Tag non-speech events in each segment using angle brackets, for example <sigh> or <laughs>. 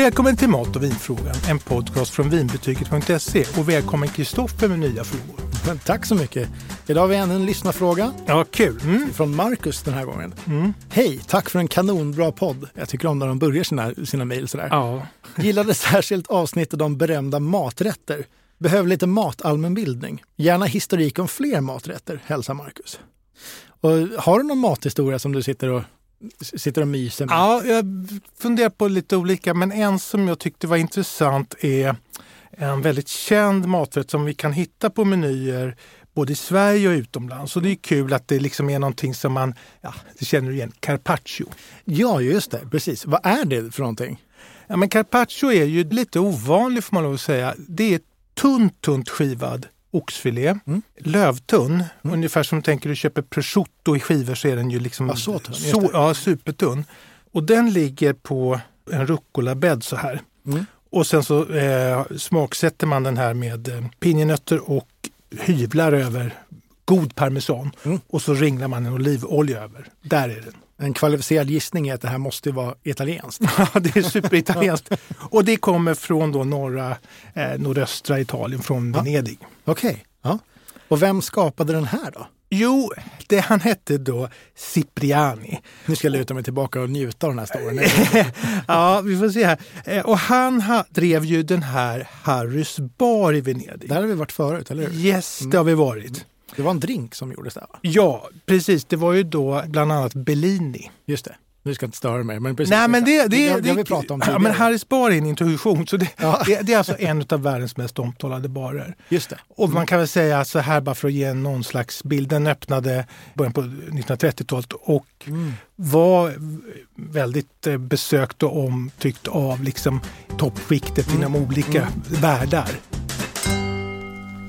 Välkommen till Mat och vinfrågan, en podcast från vinbutiket.se och välkommen Kristoffer med nya frågor. Tack så mycket. Idag har vi ännu en lyssnarfråga. Ja, kul. Mm. Från Marcus den här gången. Mm. Hej, tack för en kanonbra podd. Jag tycker om när de börjar sina, sina mejl sådär. Ja. Gillade särskilt avsnittet om berömda maträtter. Behöver lite matallmänbildning. Gärna historik om fler maträtter, hälsar Marcus. Och har du någon mathistoria som du sitter och sitter och myser med? Ja, jag funderar på lite olika, men en som jag tyckte var intressant är en väldigt känd maträtt som vi kan hitta på menyer både i Sverige och utomlands. Och det är kul att det liksom är någonting som man, ja, det känner igen, carpaccio. Ja, just det, precis. Vad är det för någonting? Ja, men carpaccio är ju lite ovanligt får man lov att säga. Det är tunt, tunt skivad oxfilé, mm. lövtunn. Mm. Ungefär som tänker du köper prosciutto i skivor så är den ju liksom ja, så tunn, så, ja, supertunn. Och den ligger på en rucola-bädd så här. Mm. Och sen så eh, smaksätter man den här med eh, pinjenötter och hyvlar över god parmesan. Mm. Och så ringlar man en olivolja över. Där är den. En kvalificerad gissning är att det här måste vara italienskt. <laughs> Ja, det är superitalienskt. <laughs> och det kommer från då norra, eh, nordöstra Italien, från ja. Venedig. Okej. Okay. Ja. Och vem skapade den här då? Jo, det, han hette då Cipriani. Nu ska jag luta mig tillbaka och njuta av den här storyn. <laughs> ja, vi får se här. Eh, och han ha, drev ju den här Harrys bar i Venedig. Där har vi varit förut, eller hur? Yes, det har vi varit. Det var en drink som gjordes där va? Ja, precis. Det var ju då bland annat Bellini. Just det. Nu ska jag inte störa mig. Men precis, Nej, men det, det, det, det, vi pratat om ja, men Harrys bar är en introduktion. Så det, ja. <laughs> det, det, är alltså en av världens mest omtalade barer. Just det. Och man kan väl säga så här bara för att ge någon slags bild. Den öppnade början på 1930-talet och mm. var väldigt eh, besökt och omtyckt av liksom toppskiktet mm. inom olika mm. världar.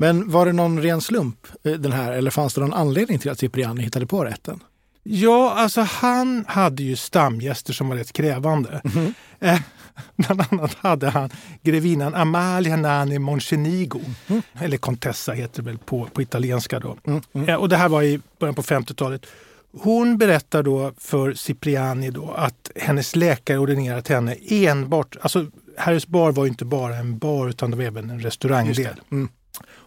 Men var det någon ren slump eh, den här eller fanns det någon anledning till att Cipriani hittade på rätten? Ja, alltså han hade ju stamgäster som var rätt krävande. Mm. <laughs> Eh, bland annat hade han grevinnan Amalia Nani Monchenigo, mm. eller Contessa heter det väl på, på italienska då. Mm. Eh, och det här var i början på 50-talet. Hon berättar då för Cipriani då att hennes läkare ordinerat henne enbart, alltså Harrys bar var ju inte bara en bar utan det var även en restaurangdel. Mm.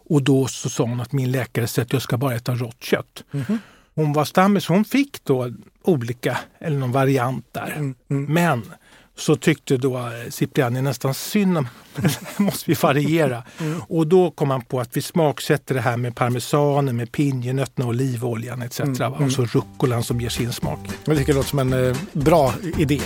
Och då så sa hon att min läkare säger att jag ska bara äta rått kött. Mm. Hon var stammis, hon fick då olika, eller någon variant där. Mm. Mm. Men så tyckte då Cipriani nästan synd om <laughs> måste vi variera. <laughs> Mm. Och då kom han på att vi smaksätter det här med parmesanen, med pinjenötterna, olivoljan etc. Mm. Och så rucolan som ger sin smak. Jag tycker det låter som en eh, bra idé.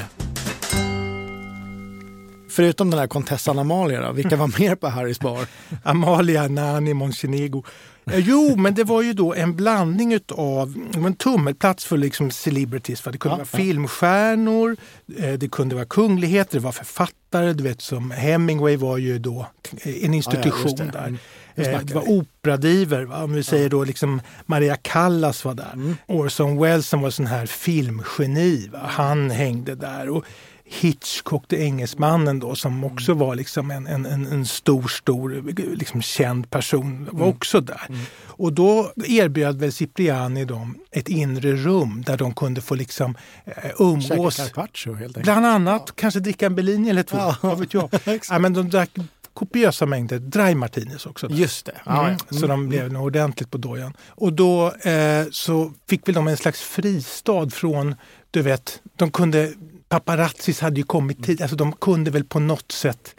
Förutom den här kontessan Amalia, då, vilka var mer på Harrys bar? <laughs> Amalia, Nani, Montenegro. Eh, jo, men det var ju då en blandning utav, en tummelplats för liksom celebrities. För det kunde ja, vara ja. filmstjärnor, eh, det kunde vara kungligheter, det var författare. Du vet som Hemingway var ju då en institution ja, där. Mm. Det var operadiver, va? om vi säger då liksom Maria Callas var där. Mm. Orson Welles som var sån här filmgeni, va? han hängde där. Och Hitchcock, det engelsmannen då, som också var liksom en, en, en stor, stor liksom känd person, var mm. också där. Mm. Och då erbjöd väl Cipriani dem ett inre rum där de kunde få liksom eh, umgås. Carpaccio helt enkelt. Bland annat, ja. kanske dricka en Bellini eller två, ja. vad vet jag. <laughs> ja, men de drack kopiösa mängder dry martinis också. Där. Just det. Mm. Så de blev mm. ordentligt på dojan. Och då eh, så fick väl de en slags fristad från, du vet, de kunde paparazzis hade ju kommit tid, alltså de kunde väl på något sätt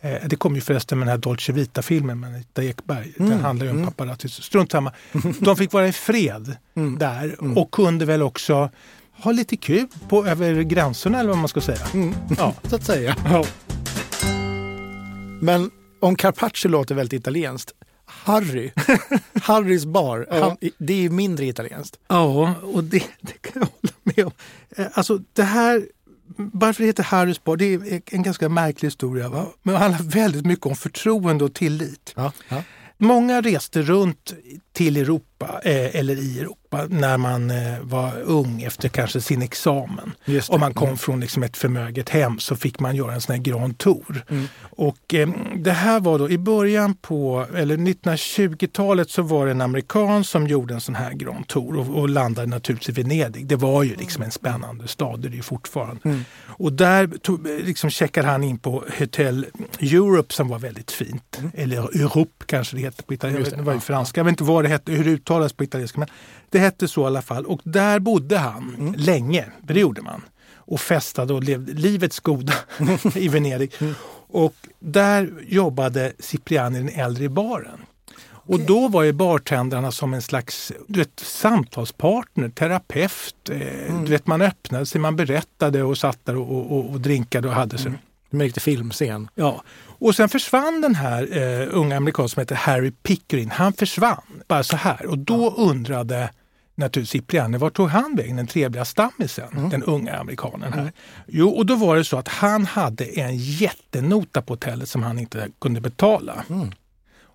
eh, det kom ju förresten med den här Dolce Vita-filmen med Anita Ekberg. Mm. Den handlar ju om mm. paparazzis. Strunt samma. <laughs> De fick vara i fred mm. där mm. och kunde väl också ha lite kul på, över gränserna eller vad man ska säga. Mm. Ja. <laughs> Så att säga. Ja. Men om Carpaccio låter väldigt italienskt, Harry, <laughs> Harrys bar, ja. han, det är ju mindre italienskt. Ja, och det, det kan jag hålla med om. Eh, alltså det här varför det heter Harrys bar, det är en ganska märklig historia. Va? Men det handlar väldigt mycket om förtroende och tillit. Ja, ja. Många reste runt till Europa, eh, eller i Europa när man eh, var ung efter kanske sin examen. Om man kom Mm. från liksom ett förmöget hem så fick man göra en sån här Grand Tour. Mm. Och eh, det här var då i början på, eller 1920-talet så var det en amerikan som gjorde en sån här Grand Tour och, och landade naturligtvis i Venedig. Det var ju liksom en spännande stad, det är det ju fortfarande. Mm. Och där tog, liksom checkade han in på Hotel Europe som var väldigt fint. Eller Europe kanske det heter på italienska. Mm. Det, var ju franska. Jag vet inte vad det hette, hur det uttalas på italienska. Men det hette så i alla fall. Och där bodde han Mm. länge. Det gjorde man. Och festade och levde livets goda <laughs> i Venedig. Mm. Och där jobbade Cipriani den äldre i baren. Och då var ju bartendrarna som en slags du vet, samtalspartner, terapeut. Eh, Mm. du vet, man öppnade sig, man berättade och satt där och, och, och drinkade och hade sig. Mm. En riktig filmscen. Ja. Och sen försvann den här eh, unga amerikanen som heter Harry Pickering. Han försvann bara så här. Och då undrade naturligtvis Cipriani, vart tog han vägen, den trevliga stammisen, den unga amerikanen här? Jo, och då var det så att han hade en jättenota på hotellet som han inte kunde betala.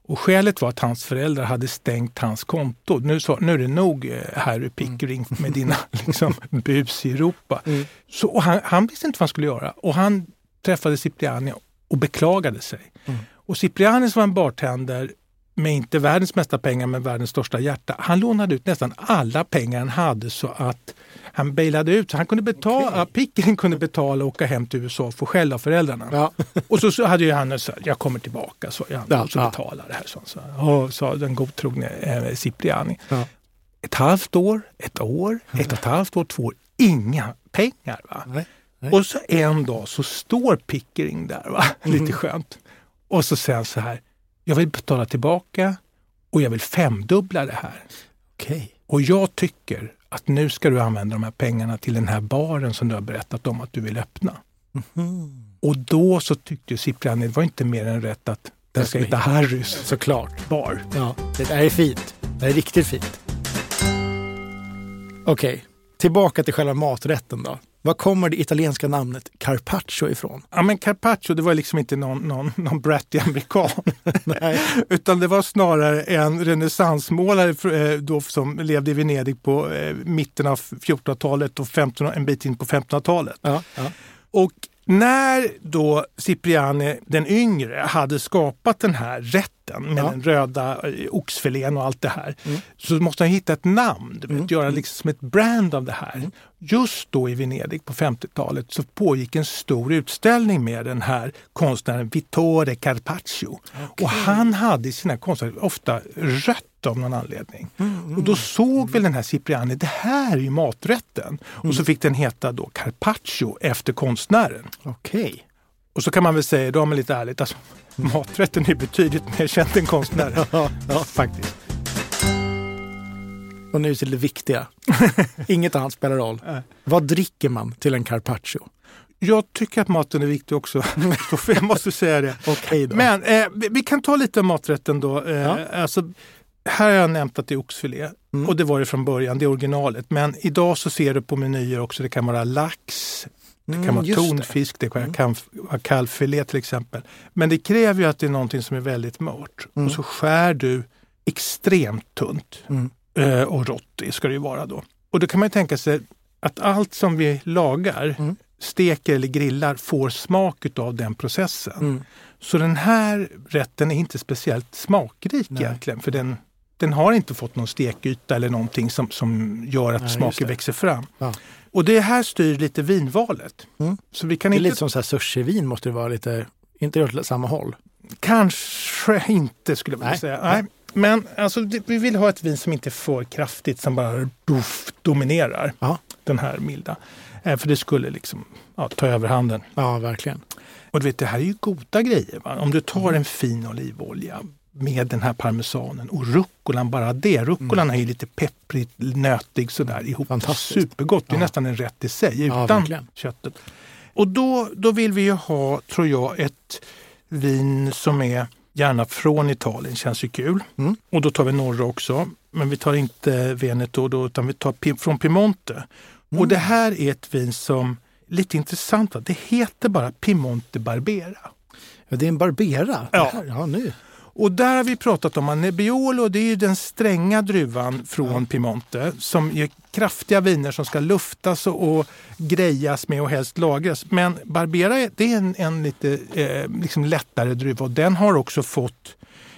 Och skälet var att hans föräldrar hade stängt hans konto. Nu, så, nu är det nog eh, Harry Pickering <laughs> med dina liksom, bus i Europa. Så, och han, han visste inte vad han skulle göra. Och han träffade Cipriani och beklagade sig. Och Cipriani som var en bartender med inte världens mesta pengar men världens största hjärta. Han lånade ut nästan alla pengar han hade så att han bailade ut. Så han kunde betala, Pickering kunde betala och åka hem till USA och få skäll av föräldrarna. Ja. <laughs> Och så, så hade ju han så här, jag kommer tillbaka, så, ja, Ja, och så ja. betalar det här. Så, så, och sa den godtrogne eh, Cipriani. Ja. Ett halvt år, ett år, ett och ett halvt år, två år. Inga pengar. Va? Nej. Nej. Och så en dag så står Pickering där, va? Mm. <laughs> lite skönt. Och så säger han så här, jag vill betala tillbaka och jag vill femdubbla det här. Okej. Och jag tycker att nu ska du använda de här pengarna till den här baren som du har berättat om att du vill öppna. Mhm. Och då så tyckte Cipriani, det var inte mer än rätt att den ska heta Harrys Såklart. bar. Ja, det är fint. Det är riktigt fint. Okej, tillbaka till själva maträtten då. Var kommer det italienska namnet carpaccio ifrån? Ja men Carpaccio det var liksom inte någon, någon, någon bratty amerikan. <laughs> Nej. Utan det var snarare en renässansmålare eh, då som levde i Venedig på eh, mitten av 1400-talet och 15, en bit in på 1500-talet. Ja, ja. Och när då Cipriani den yngre hade skapat den här rätten med Ja. den röda eh, oxfilén och allt det här så måste han hitta ett namn, vet, göra liksom som ett brand av det här. Just då i Venedig på 50-talet så pågick en stor utställning med den här konstnären Vittore Carpaccio. Och han hade i sina konstverk ofta rött av någon anledning. Och då såg väl den här Cipriani, det här är ju maträtten. Och så fick den heta då Carpaccio efter konstnären. Okej. Och så kan man väl säga, då man lite ärligt, alltså, maträtten är betydligt mer känd än konstnären. <laughs> Ja, ja. Faktiskt. Och nu till det viktiga. <laughs> Inget annat spelar roll. Nej. Vad dricker man till en carpaccio? Jag tycker att maten är viktig också, <laughs> jag måste säga det. Då. Men eh, vi, vi kan ta lite om maträtten då. Eh, Ja. alltså, här har jag nämnt att det är oxfilé Mm. och det var det från början, det är originalet. Men idag så ser du på menyer också, det kan vara lax, det kan Mm, vara det. tonfisk, det kan kan vara kalvfilé till exempel. Men det kräver ju att det är någonting som är väldigt mört. Och så skär du extremt tunt. Mm. Eh, och rått ska det ju vara då. Och då kan man tänka sig att allt som vi lagar, Mm. steker eller grillar, får smak av den processen. Mm. Så den här rätten är inte speciellt smakrik Nej. egentligen. För den, den har inte fått någon stekyta eller någonting som, som gör att Nej, smaken det. växer fram. Ja. Och det här styr lite vinvalet. Mm. Så vi kan Det är inte, lite som så här sushivin måste det vara lite, inte åt samma håll. kanske inte skulle vilja Nej. säga. Nej. Men alltså, vi vill ha ett vin som inte är för kraftigt, som bara doff, dominerar Ja. den här milda. Eh, för det skulle liksom ja, ta överhanden. Ja, verkligen. Och du vet, det här är ju goda grejer. Va? Om du tar en fin olivolja med den här parmesanen och rucolan, bara det. Rucolan är ju lite pepprigt, nötig sådär ihop. Supergott, det är Ja. nästan en rätt i sig Ja, utan verkligen. köttet. Och då, då vill vi ju ha, tror jag, ett vin som är gärna från Italien, känns ju kul. Mm. Och då tar vi norra också. Men vi tar inte Veneto då, utan vi tar från Piemonte. Mm. Och det här är ett vin som, lite intressant, va? det heter bara Piemonte Barbera. Ja, det är en Barbera. Ja. Här, ja nu. Och där har vi pratat om Nebbiolo, det är den stränga druvan från Piemonte som ger kraftiga viner som ska luftas och, och grejas med och helst lagras. Men Barbera det är en, en lite eh, liksom lättare druva och den har också fått,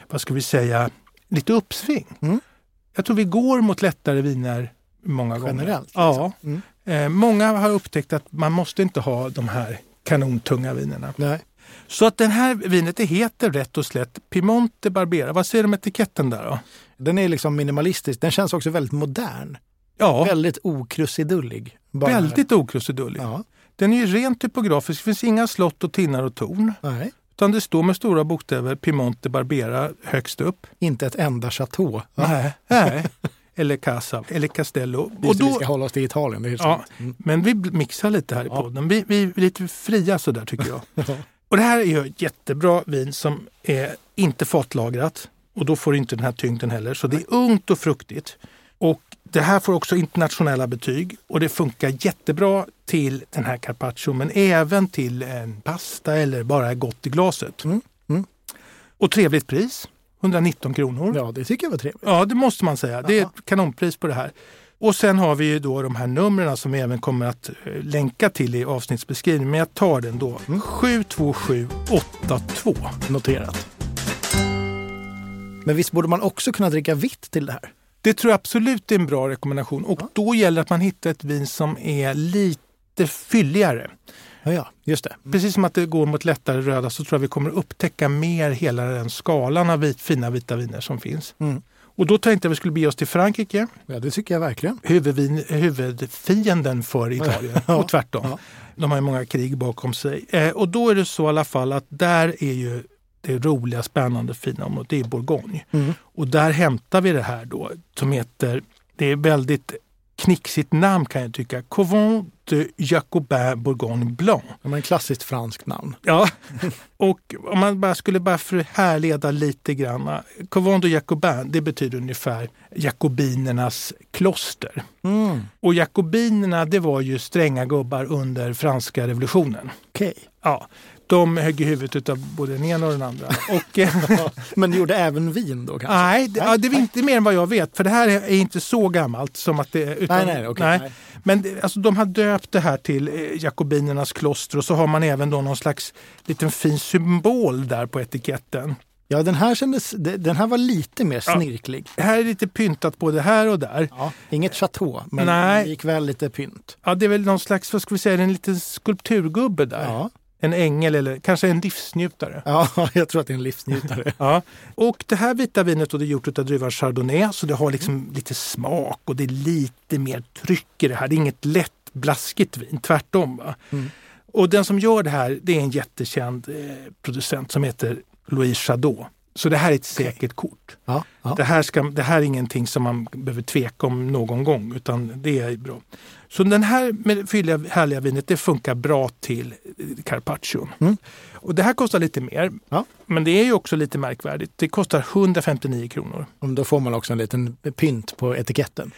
vad ska vi säga, lite uppsving. Mm. Jag tror vi går mot lättare viner många gånger. Generellt, Ja. Mm. Eh, många har upptäckt att man måste inte ha de här kanontunga vinerna. Nej. Så att det här vinet det heter rätt och slätt Piemonte Barbera. Vad säger du om etiketten där då? Den är liksom minimalistisk. Den känns också väldigt modern. Ja, Väldigt okrusidullig. Bara- väldigt okrusidullig. Ja. Den är ju rent typografisk. Det finns inga slott och tinnar och torn. Nej. Utan det står med stora bokstäver Piemonte Barbera högst upp. Inte ett enda chateau. Nej. Nej. Eller Casa eller Castello. Och då... Vi ska hålla oss till Italien. Det är Ja, sant. Mm. men vi mixar lite här i podden. Vi, vi är lite fria sådär tycker jag. <laughs> Ja. Och det här är ju ett jättebra vin som är inte fatlagrat. Och då får inte den här tyngden heller. Så det är ungt och fruktigt. Och det här får också internationella betyg och det funkar jättebra till den här carpaccio men även till en pasta eller bara gott i glaset. Mm, mm. Och trevligt pris, 119 kronor. Ja. ja, det tycker jag var trevligt. det måste man säga. Det är Ja. ett kanonpris på det här. Och sen har vi ju då de här numren som vi även kommer att eh, länka till i avsnittsbeskrivningen. Men jag tar den då. Mm. 72782. Noterat. Men visst borde man också kunna dricka vitt till det här? Det tror jag absolut är en bra rekommendation. Och Ja. då gäller det att man hittar ett vin som är lite fylligare. Ja, ja just det. Precis som att det går mot lättare röda så tror jag vi kommer upptäcka mer hela den skalan av vit, fina vita viner som finns. Mm. Och då tänkte jag att vi skulle bege oss till Frankrike, Ja, det tycker jag verkligen. huvudvin, huvudfienden för Italien <laughs> Ja. och tvärtom. Ja. De har ju många krig bakom sig. Eh, och då är det så i alla fall att där är ju det roliga, spännande, fina området, det är Bourgogne. Mm. Och där hämtar vi det här då som heter, det är väldigt knixigt namn kan jag tycka, Couvent de Jacobin Bourgogne Blanc. Ja, men klassiskt franskt namn. Ja, och om man bara skulle bara härleda lite grann. Couvent de Jacobin, det betyder ungefär jakobinernas kloster. Mm. Och jakobinerna, det var ju stränga gubbar under franska revolutionen. Okej. Ja, de högg i huvudet av både den ena och den andra. <laughs> Och, eh, <laughs> Men gjorde även vin då kanske? nej, det, ja, det är inte mer än vad jag vet, för det här är inte så gammalt som att det... Utan, nej, nej, okej. nej. Men det, alltså, de har döpt det här till eh, Jakobinernas kloster och så har man även då någon slags liten fin symbol där på etiketten. Ja, den här, kändes, de- den här var lite mer Ja. snirklig. Här är lite pyntat både här och där. Ja. Inget chateau, men Nej. likväl lite pynt. Ja, det är väl någon slags, vad ska vi säga, en liten skulpturgubbe där. Ja. En ängel eller kanske en livsnjutare. ja, <laughs> jag tror att det är en livsnjutare. <laughs> Ja. Och det här vita vinet då, det är gjort av druvan chardonnay så det har liksom lite smak och det är lite mer tryck i det här. Det är inget lätt blaskigt vin, tvärtom. Va? Mm. Och den som gör det här det är en jättekänd eh, producent som heter Louise Chadot. Så det här är ett säkert kort. Ja, ja. Det, här ska, det här är ingenting som man behöver tveka om någon gång utan det är bra. Så den här med fylliga härliga vinet det funkar bra till eh, carpaccio. Mm. Och det här kostar lite mer. Ja. Men det är ju också lite märkvärdigt. Det kostar 159 kronor. Och Då får man också en liten pynt på etiketten.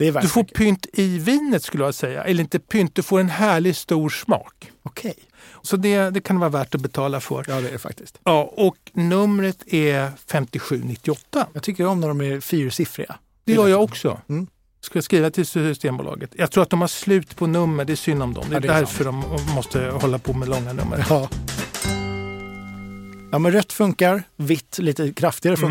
Du får pynt i vinet skulle jag säga. Eller inte pynt, du får en härlig stor smak. Okej. Så det, det kan vara värt att betala för. Ja, det är det faktiskt. Ja, och numret är 5798. Jag tycker om när de är fyrsiffriga. Det gör jag också. Mm. Ska jag skriva till Systembolaget? Jag tror att de har slut på nummer, det är synd om dem. Det är, Ja, det är därför de måste hålla på med långa nummer. Ja. ja, men rött funkar, vitt lite kraftigare Mm.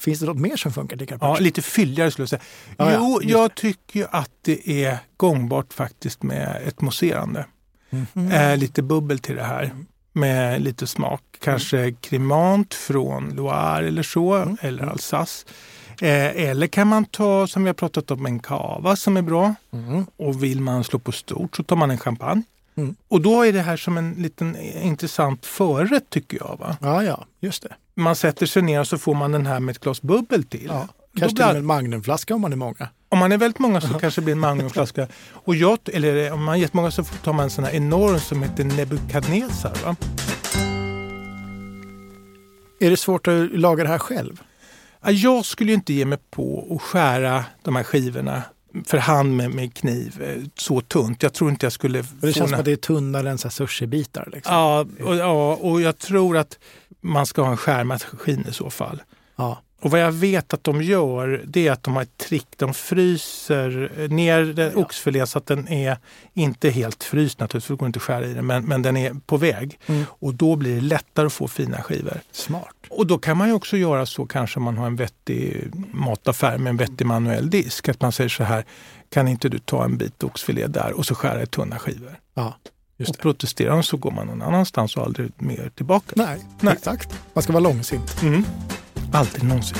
Finns det något mer som funkar till Ja, carpaccio? lite fylligare skulle jag säga. Ja, ja, jo, just jag tycker ju att det är gångbart faktiskt med ett mousserande. Mhm. Eh, lite bubbel till det här med lite smak. Kanske kremant från Loire eller så, Mm. eller Alsace. Eh, eller kan man ta, som vi har pratat om, en cava som är bra. Mm. Och vill man slå på stort så tar man en champagne. Mm. Och då är det här som en liten intressant förrätt tycker jag. Va? Ja, ja, just det. Man sätter sig ner och så får man den här med ett glas bubbel till. Ja. Kanske till och med en magnumflaska om man är många. Om man är väldigt många så kanske det blir en magnumflaska. <laughs> Och jag, eller om man är jättemånga så tar man en sån här enorm som heter Nebukadnezar. Va? Är det svårt att laga det här själv? Ja, Jag skulle ju inte ge mig på att skära de här skivorna för hand med, med kniv eh, så tunt. Jag tror inte jag skulle... Det känns som att det är tunnare än sushibitar. Liksom. Ja, och, ja, och jag tror att man ska ha en skärmaskin i så fall. Ja. Och vad jag vet att de gör, det är att de har ett trick. De fryser ner ja. oxfilén så att den är inte helt fryst naturligtvis, för det går inte att skära i den, men, men den är på väg. Mm. Och då blir det lättare att få fina skivor. Smart. Och då kan man ju också göra så kanske man har en vettig mataffär med en vettig manuell disk. Att man säger så här, kan inte du ta en bit oxfilé där och så skära i tunna skivor. Ja. Just och protesterar de så går man någon annanstans och aldrig mer tillbaka. Nej, Nej. exakt. Man ska vara långsint. Mm. Aldrig någonsin.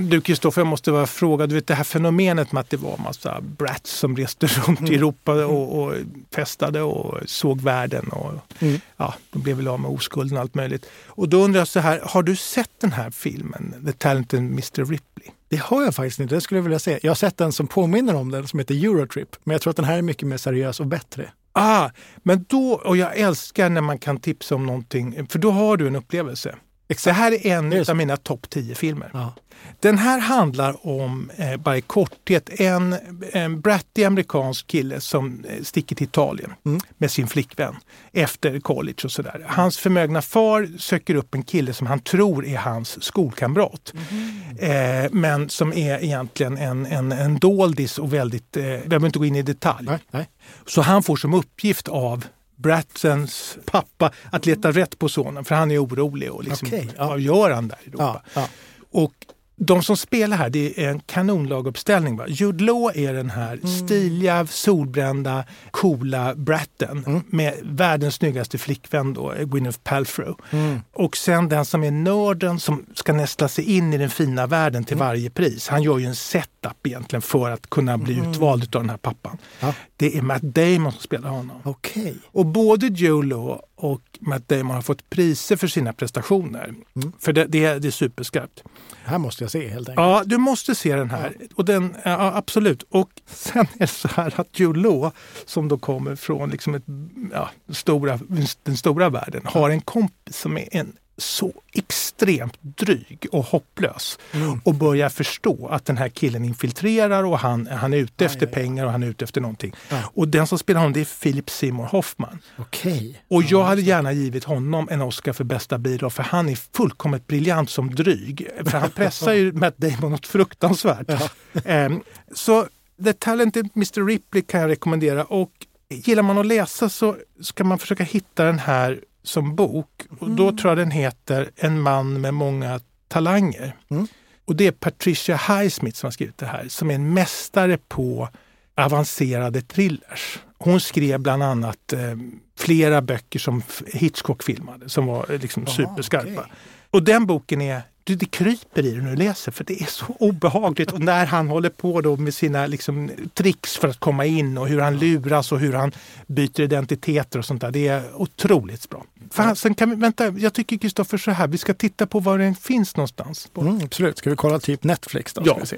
Du Kristoffer, jag måste bara fråga, du vet det här fenomenet med att det var massa brats som reste <laughs> runt mm. i Europa och, och festade och såg världen och mm. ja, de blev väl av med oskulden och allt möjligt. Och då undrar jag så här, har du sett den här filmen, The Talented Mr Ripley? Det har jag faktiskt inte, det skulle jag vilja se. Jag har sett en som påminner om den som heter Eurotrip, men jag tror att den här är mycket mer seriös och bättre. Ah, men då, och jag älskar när man kan tipsa om någonting, för då har du en upplevelse. Exakt. Det här är en av mina topp 10 filmer. Ja. Den här handlar om, eh, bara i korthet, en, en brattig amerikansk kille som eh, sticker till Italien mm. med sin flickvän efter college och sådär. Hans förmögna far söker upp en kille som han tror är hans skolkamrat. Mm. Eh, men som är egentligen en, en, en doldis och väldigt, eh, jag behöver inte gå in i detalj. Nej, nej. Så han får som uppgift av Bratsons pappa att leta rätt på sonen för han är orolig och liksom, okay, ja. vad gör han där i Europa? Ja, ja. Och de som spelar här, det är en kanonlaguppställning. Va? Jude Law är den här mm. stiliga, solbrända, coola bratten mm. med världens snyggaste flickvän då, Gwyneth Paltrow. Mm. Och sen den som är nörden som ska nästla sig in i den fina världen till mm. varje pris. Han gör ju en setup egentligen för att kunna bli mm. utvald av den här pappan. Ja. Det är Matt Damon som spelar honom. Okay. Och både Joe Law och Matt Damon har fått priser för sina prestationer. Mm. För det, det, det är superskarpt. Det här måste jag se helt enkelt. Ja, du måste se den här. Ja. Och den, ja, absolut. Och <laughs> sen är det så här att Jude Law, som då kommer från liksom ett, ja, stora, den stora världen, har en kompis som är en så extremt dryg och hopplös mm. och börjar förstå att den här killen infiltrerar och han, han är ute efter aj, pengar och han är ute efter någonting. Och den som spelar honom det är Philip Seymour Hoffman. Okay. Och jag hade gärna givit honom en Oscar för bästa biroll för han är fullkomligt briljant som dryg. För han pressar ju <laughs> Matt Damon något fruktansvärt. Um, så The Talented Mr Ripley kan jag rekommendera och gillar man att läsa så ska man försöka hitta den här som bok. Och då mm. tror jag den heter En man med många talanger. Mm. Och det är Patricia Highsmith som har skrivit det här, som är en mästare på avancerade thrillers. Hon skrev bland annat eh, flera böcker som Hitchcock filmade, som var eh, liksom superskarpa. Okay. Och den boken är du, det kryper i dig när du läser för det är så obehagligt. Och när han håller på då med sina liksom, tricks för att komma in och hur han luras och hur han byter identiteter och sånt där. Det är otroligt bra. Fan, sen kan vi, vänta, jag tycker Kristoffer så här, vi ska titta på var den finns någonstans. Mm, absolut, ska vi kolla typ Netflix då? Ja. Ska vi se.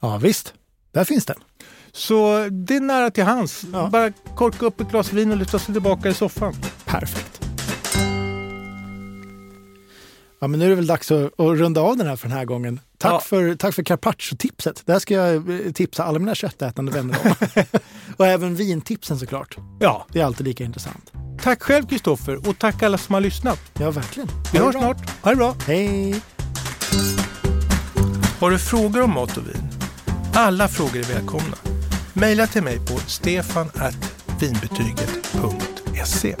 Ja visst, där finns den. Så det är nära till hands. Ja. Bara korka upp ett glas vin och luta sig tillbaka i soffan. Perfekt. Ja, men nu är det väl dags att, att runda av den här för den här gången. Tack ja. för, tack för carpaccio-tipset. Det här ska jag eh, tipsa alla mina köttätande vänner om. <laughs> och även vintipsen såklart. Ja. Det är alltid lika intressant. Tack själv Kristoffer och tack alla som har lyssnat. Ja, verkligen. Vi hörs snart. Ha det bra. Hej. Har du frågor om mat och vin? Alla frågor är välkomna. Maila till mig på stefanvinbetyget.se